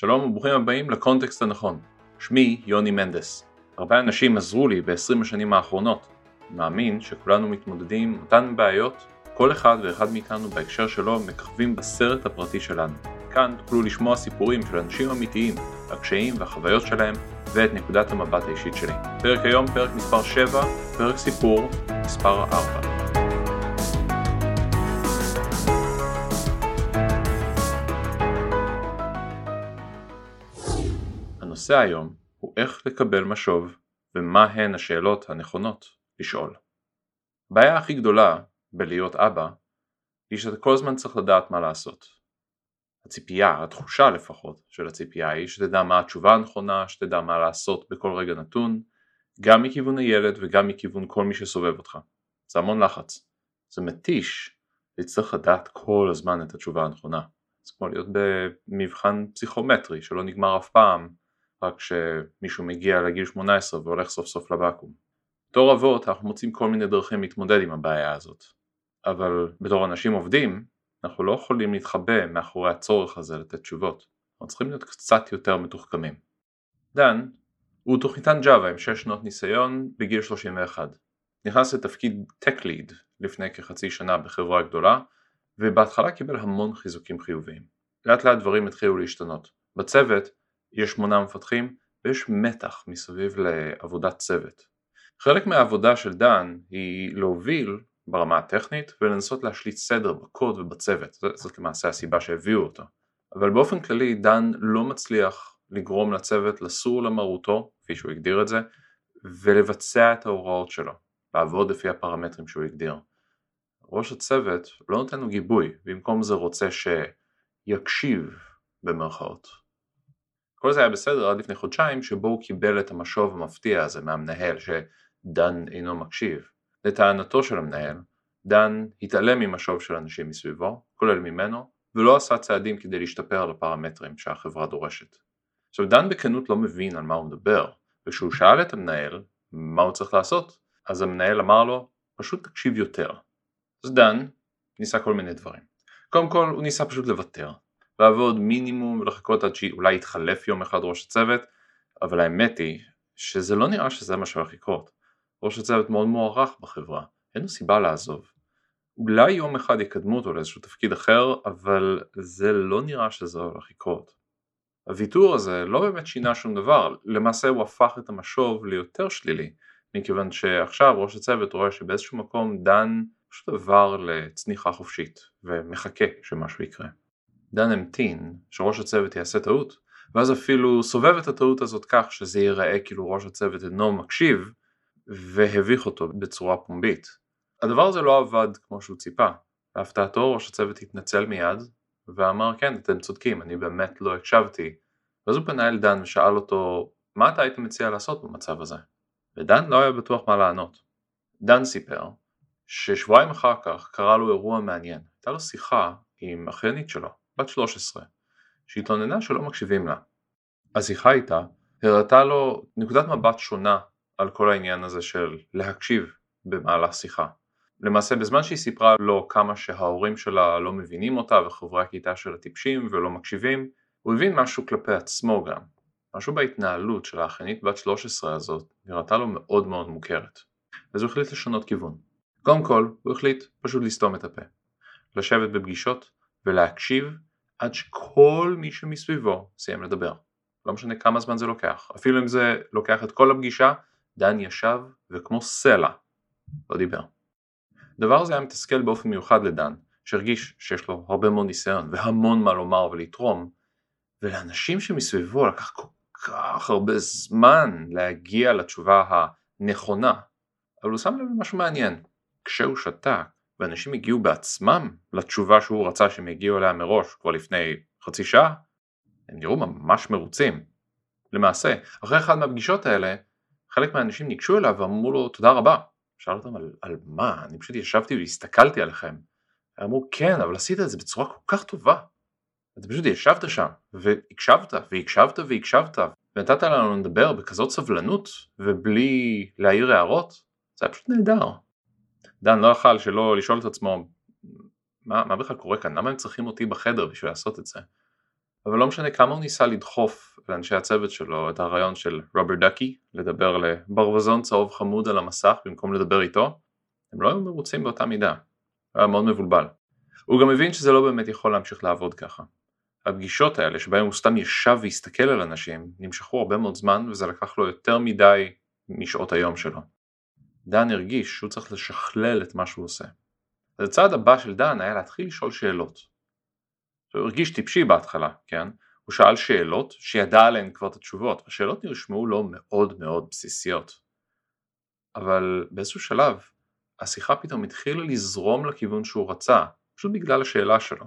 שלום וברוכים הבאים לקונטקסט הנכון. שמי יוני מנדס. הרבה אנשים עזרו לי ב-20 השנים האחרונות. מאמין שכולנו מתמודדים עם אותן בעיות, כל אחד ואחד מאיתנו בהקשר שלו מככבים בסרט הפרטי שלנו. כאן תוכלו לשמוע סיפורים של אנשים אמיתיים, הקשיים והחוויות שלהם, ואת נקודת המבט האישית שלי. פרק היום, פרק מספר 7, פרק סיפור מספר 4. הנושא היום הוא איך לקבל משוב ומה הן השאלות הנכונות לשאול. הבעיה הכי גדולה בלהיות אבא היא שאתה כל הזמן צריך לדעת מה לעשות. הציפייה, התחושה לפחות של הציפייה היא שתדע מה התשובה הנכונה, שתדע מה לעשות בכל רגע נתון, גם מכיוון הילד וגם מכיוון כל מי שסובב אותך. זה המון לחץ. זה מתיש להצטרך לדעת כל הזמן את התשובה הנכונה. זה כמו להיות במבחן פסיכומטרי שלא נגמר אף פעם רק כשמישהו מגיע לגיל 18 והולך סוף סוף לבקו"ם. בתור אבות אנחנו מוצאים כל מיני דרכים להתמודד עם הבעיה הזאת, אבל בתור אנשים עובדים אנחנו לא יכולים להתחבא מאחורי הצורך הזה לתת תשובות, אנחנו צריכים להיות קצת יותר מתוחכמים. דן הוא תוכניתן ג'אווה עם 6 שנות ניסיון בגיל 31. נכנס לתפקיד Tech Lead לפני כחצי שנה בחברה גדולה ובהתחלה קיבל המון חיזוקים חיוביים. לאט לאט דברים התחילו להשתנות. בצוות יש שמונה מפתחים ויש מתח מסביב לעבודת צוות. חלק מהעבודה של דן היא להוביל ברמה הטכנית ולנסות להשליט סדר בקוד ובצוות, זאת למעשה הסיבה שהביאו אותו. אבל באופן כללי דן לא מצליח לגרום לצוות לסור למרותו, כפי שהוא הגדיר את זה, ולבצע את ההוראות שלו, לעבוד לפי הפרמטרים שהוא הגדיר. ראש הצוות לא נותן לו גיבוי, במקום זה רוצה שיקשיב במרכאות. כל זה היה בסדר עד לפני חודשיים שבו הוא קיבל את המשוב המפתיע הזה מהמנהל שדן אינו מקשיב. לטענתו של המנהל, דן התעלם ממשוב של אנשים מסביבו, כולל ממנו, ולא עשה צעדים כדי להשתפר על הפרמטרים שהחברה דורשת. עכשיו דן בכנות לא מבין על מה הוא מדבר, וכשהוא שאל את המנהל מה הוא צריך לעשות, אז המנהל אמר לו פשוט תקשיב יותר. אז דן ניסה כל מיני דברים. קודם כל הוא ניסה פשוט לוותר, לעבוד מינימום ולחכות עד שאולי יתחלף יום אחד ראש הצוות, אבל האמת היא שזה לא נראה שזה מה שהולך לקרות. ראש הצוות מאוד מוערך בחברה, אין לו סיבה לעזוב. אולי יום אחד יקדמו אותו לאיזשהו תפקיד אחר, אבל זה לא נראה שזה הולך לקרות. הוויתור הזה לא באמת שינה שום דבר, למעשה הוא הפך את המשוב ליותר שלילי, מכיוון שעכשיו ראש הצוות רואה שבאיזשהו מקום דן פשוט עבר לצניחה חופשית, ומחכה שמשהו יקרה. דן המתין שראש הצוות יעשה טעות, ואז אפילו סובב את הטעות הזאת כך שזה ייראה כאילו ראש הצוות אינו מקשיב, והביך אותו בצורה פומבית. הדבר הזה לא עבד כמו שהוא ציפה. להפתעתו ראש הצוות התנצל מיד, ואמר כן אתם צודקים אני באמת לא הקשבתי. ואז הוא פנה אל דן ושאל אותו מה אתה היית מציע לעשות במצב הזה? ודן לא היה בטוח מה לענות. דן סיפר ששבועיים אחר כך קרה לו אירוע מעניין. הייתה לו שיחה עם אחיינית שלו, בת 13, שהתלוננה שלא מקשיבים לה. השיחה איתה הראתה לו נקודת מבט שונה על כל העניין הזה של להקשיב במהלך שיחה. למעשה בזמן שהיא סיפרה לו כמה שההורים שלה לא מבינים אותה וחברי הכיתה שלה טיפשים ולא מקשיבים, הוא הבין משהו כלפי עצמו גם. משהו בהתנהלות של האחיינית בת 13 הזאת נראתה לו מאוד מאוד מוכרת. אז הוא החליט לשנות כיוון. קודם כל הוא החליט פשוט לסתום את הפה. לשבת בפגישות ולהקשיב עד שכל מי שמסביבו סיים לדבר. לא משנה כמה זמן זה לוקח. אפילו אם זה לוקח את כל הפגישה, דן ישב וכמו סלע לא דיבר. הדבר הזה היה מתסכל באופן מיוחד לדן, שהרגיש שיש לו הרבה מאוד ניסיון והמון מה לומר ולתרום, ולאנשים שמסביבו לקח כל כך הרבה זמן להגיע לתשובה הנכונה, אבל הוא שם לב למשהו מעניין. כשהוא שתק ואנשים הגיעו בעצמם לתשובה שהוא רצה שהם יגיעו אליה מראש כבר לפני חצי שעה, הם נראו ממש מרוצים. למעשה, אחרי אחת מהפגישות האלה, חלק מהאנשים ניגשו אליו ואמרו לו תודה רבה. שאל אותם על, על מה, אני פשוט ישבתי והסתכלתי עליכם. אמרו כן, אבל עשית את זה בצורה כל כך טובה. אתה פשוט ישבת שם, והקשבת, והקשבת, והקשבת, ונתת לנו לדבר בכזאת סבלנות, ובלי להעיר הערות, זה היה פשוט נהדר. דן לא יכל שלא לשאול את עצמו מה, מה בכלל קורה כאן, למה הם צריכים אותי בחדר בשביל לעשות את זה? אבל לא משנה כמה הוא ניסה לדחוף לאנשי הצוות שלו את הרעיון של רובר דקי, לדבר לברווזון צהוב חמוד על המסך במקום לדבר איתו, הם לא היו מרוצים באותה מידה. הוא היה מאוד מבולבל. הוא גם הבין שזה לא באמת יכול להמשיך לעבוד ככה. הפגישות האלה שבהם הוא סתם ישב והסתכל על אנשים נמשכו הרבה מאוד זמן וזה לקח לו יותר מדי משעות היום שלו. דן הרגיש שהוא צריך לשכלל את מה שהוא עושה. אז הצעד הבא של דן היה להתחיל לשאול שאלות. הוא הרגיש טיפשי בהתחלה, כן? הוא שאל שאלות שידע עליהן כבר את התשובות, השאלות נרשמו לו מאוד מאוד בסיסיות. אבל באיזשהו שלב השיחה פתאום התחילה לזרום לכיוון שהוא רצה, פשוט בגלל השאלה שלו.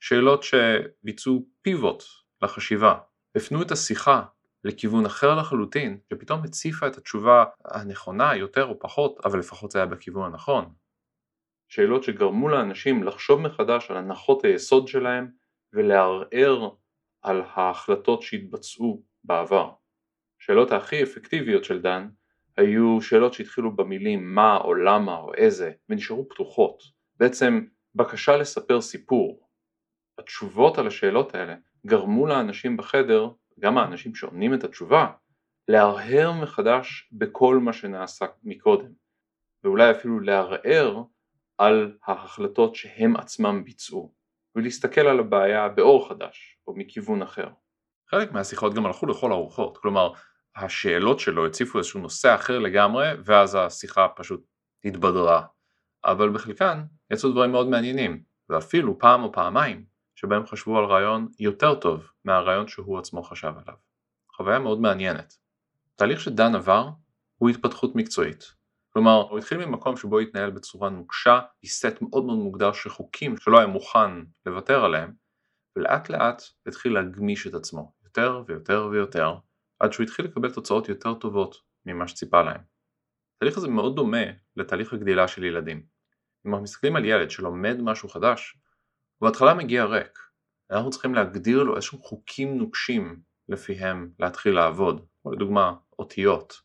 שאלות שביצעו פיבוט לחשיבה, הפנו את השיחה לכיוון אחר לחלוטין, שפתאום הציפה את התשובה הנכונה יותר או פחות, אבל לפחות זה היה בכיוון הנכון. שאלות שגרמו לאנשים לחשוב מחדש על הנחות היסוד שלהם ולערער על ההחלטות שהתבצעו בעבר. השאלות הכי אפקטיביות של דן היו שאלות שהתחילו במילים מה או למה או איזה ונשארו פתוחות. בעצם בקשה לספר סיפור. התשובות על השאלות האלה גרמו לאנשים בחדר, גם האנשים שעונים את התשובה, להרהר מחדש בכל מה שנעשה מקודם, ואולי אפילו לערער על ההחלטות שהם עצמם ביצעו, ולהסתכל על הבעיה באור חדש, או מכיוון אחר. חלק מהשיחות גם הלכו לכל הרוחות, כלומר השאלות שלו הציפו איזשהו נושא אחר לגמרי, ואז השיחה פשוט התבדרה. אבל בחלקן יצאו דברים מאוד מעניינים, ואפילו פעם או פעמיים שבהם חשבו על רעיון יותר טוב מהרעיון שהוא עצמו חשב עליו. חוויה מאוד מעניינת. תהליך שדן עבר הוא התפתחות מקצועית. כלומר, הוא התחיל ממקום שבו התנהל בצורה נוקשה, סט מאוד מאוד מוגדר של חוקים שלא היה מוכן לוותר עליהם, ולאט לאט התחיל להגמיש את עצמו, יותר ויותר ויותר, עד שהוא התחיל לקבל תוצאות יותר טובות ממה שציפה להם. התהליך הזה מאוד דומה לתהליך הגדילה של ילדים. אם אנחנו מסתכלים על ילד שלומד משהו חדש, הוא בהתחלה מגיע ריק. אנחנו צריכים להגדיר לו איזשהם חוקים נוקשים לפיהם להתחיל לעבוד, או לדוגמה אותיות.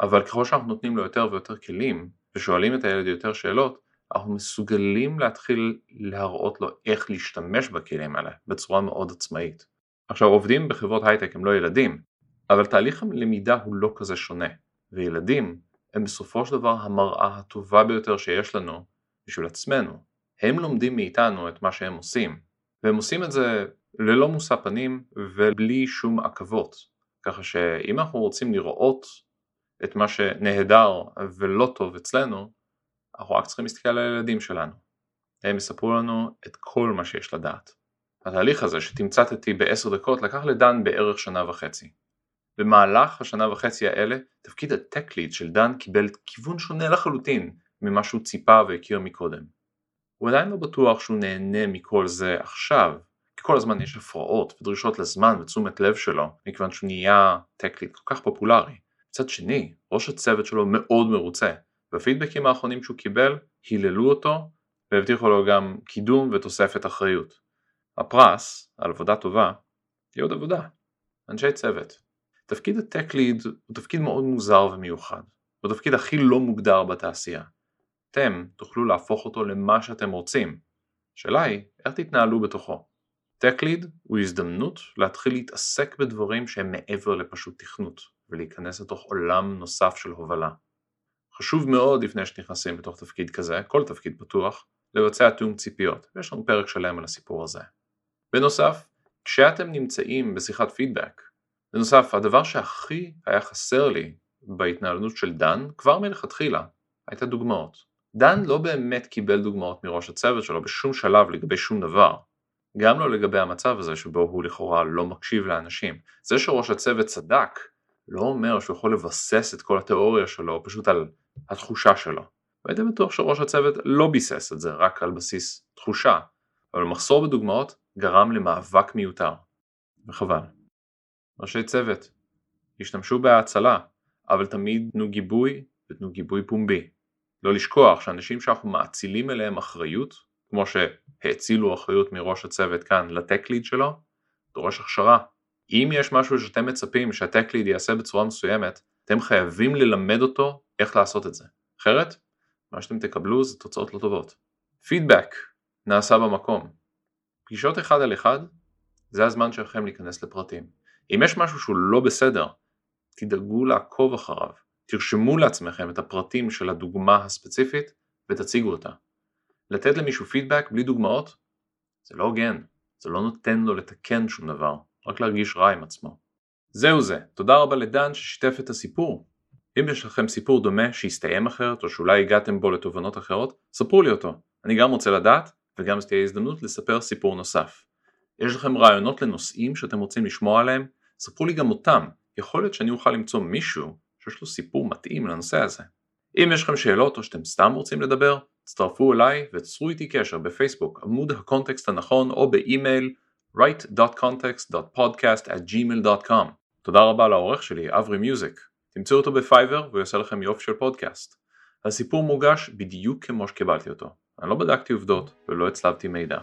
אבל ככל שאנחנו נותנים לו יותר ויותר כלים, ושואלים את הילד יותר שאלות, אנחנו מסוגלים להתחיל להראות לו איך להשתמש בכלים האלה בצורה מאוד עצמאית. עכשיו עובדים בחברות הייטק הם לא ילדים, אבל תהליך הלמידה הוא לא כזה שונה, וילדים הם בסופו של דבר המראה הטובה ביותר שיש לנו בשביל עצמנו. הם לומדים מאיתנו את מה שהם עושים, והם עושים את זה ללא מושא פנים ובלי שום עכבות, ככה שאם אנחנו רוצים לראות את מה שנהדר ולא טוב אצלנו, אנחנו רק צריכים להסתכל על הילדים שלנו. הם יספרו לנו את כל מה שיש לדעת. התהליך הזה שתמצתתי בעשר דקות לקח לדן בערך שנה וחצי. במהלך השנה וחצי האלה תפקיד הטק ליד של דן קיבל כיוון שונה לחלוטין ממה שהוא ציפה והכיר מקודם. הוא עדיין לא בטוח שהוא נהנה מכל זה עכשיו, כי כל הזמן יש הפרעות ודרישות לזמן ותשומת לב שלו, מכיוון שהוא נהיה טק ליד כל כך פופולרי. מצד שני, ראש הצוות שלו מאוד מרוצה, והפידבקים האחרונים שהוא קיבל היללו אותו והבטיחו לו גם קידום ותוספת אחריות. הפרס, על עבודה טובה, היא עוד עבודה. אנשי צוות. תפקיד הטק ליד הוא תפקיד מאוד מוזר ומיוחד. הוא התפקיד הכי לא מוגדר בתעשייה. אתם תוכלו להפוך אותו למה שאתם רוצים. השאלה היא, איך תתנהלו בתוכו? ליד הוא הזדמנות להתחיל להתעסק בדברים שהם מעבר לפשוט תכנות, ולהיכנס לתוך עולם נוסף של הובלה. חשוב מאוד לפני שנכנסים בתוך תפקיד כזה, כל תפקיד פתוח, לבצע תיאום ציפיות, ויש לנו פרק שלם על הסיפור הזה. בנוסף, כשאתם נמצאים בשיחת פידבק, בנוסף, הדבר שהכי היה חסר לי בהתנהלות של דן, כבר מלכתחילה, הייתה דוגמאות. דן לא באמת קיבל דוגמאות מראש הצוות שלו בשום שלב לגבי שום דבר. גם לא לגבי המצב הזה שבו הוא לכאורה לא מקשיב לאנשים. זה שראש הצוות צדק, לא אומר שהוא יכול לבסס את כל התיאוריה שלו פשוט על התחושה שלו. והייתי בטוח שראש הצוות לא ביסס את זה רק על בסיס תחושה, אבל מחסור בדוגמאות גרם למאבק מיותר. וחבל. ראשי צוות, השתמשו בהאצלה, אבל תמיד תנו גיבוי ותנו גיבוי פומבי. לא לשכוח שאנשים שאנחנו מאצילים אליהם אחריות, כמו שהאצילו אחריות מראש הצוות כאן לטק ליד שלו, דורש הכשרה. אם יש משהו שאתם מצפים שהטק ליד יעשה בצורה מסוימת, אתם חייבים ללמד אותו איך לעשות את זה. אחרת, מה שאתם תקבלו זה תוצאות לא טובות. פידבק נעשה במקום. פגישות אחד על אחד זה הזמן שלכם להיכנס לפרטים. אם יש משהו שהוא לא בסדר, תדאגו לעקוב אחריו. תרשמו לעצמכם את הפרטים של הדוגמה הספציפית ותציגו אותה. לתת למישהו פידבק בלי דוגמאות? זה לא הוגן, זה לא נותן לו לתקן שום דבר, רק להרגיש רע עם עצמו. זהו זה, תודה רבה לדן ששיתף את הסיפור. אם יש לכם סיפור דומה שהסתיים אחרת או שאולי הגעתם בו לתובנות אחרות, ספרו לי אותו. אני גם רוצה לדעת וגם תהיה הזדמנות לספר סיפור נוסף. יש לכם רעיונות לנושאים שאתם רוצים לשמוע עליהם? ספרו לי גם אותם, יכול להיות שאני אוכל למצוא מישהו שיש לו סיפור מתאים לנושא הזה. אם יש לכם שאלות או שאתם סתם רוצים לדבר, הצטרפו אליי וצרו איתי קשר בפייסבוק, עמוד הקונטקסט הנכון או באימייל right.context.podcast@gmail.com. תודה רבה לעורך שלי, אברי מיוזיק. תמצאו אותו בפייבר והוא יעשה לכם יופי של פודקאסט. הסיפור מוגש בדיוק כמו שקיבלתי אותו. אני לא בדקתי עובדות ולא הצלבתי מידע.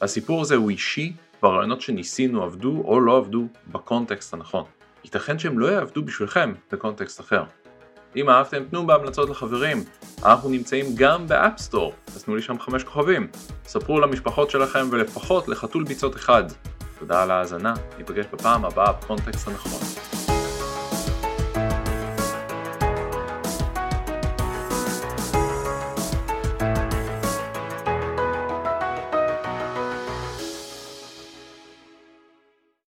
הסיפור הזה הוא אישי והרעיונות שניסינו עבדו או לא עבדו בקונטקסט הנכון. ייתכן שהם לא יעבדו בשבילכם בקונטקסט אחר. אם אהבתם תנו בהמלצות לחברים, אנחנו נמצאים גם ב App Store, אז תנו לי שם חמש כוכבים. ספרו למשפחות שלכם ולפחות לחתול ביצות אחד. תודה על ההאזנה, ניפגש בפעם הבאה בקונטקסט הנכון.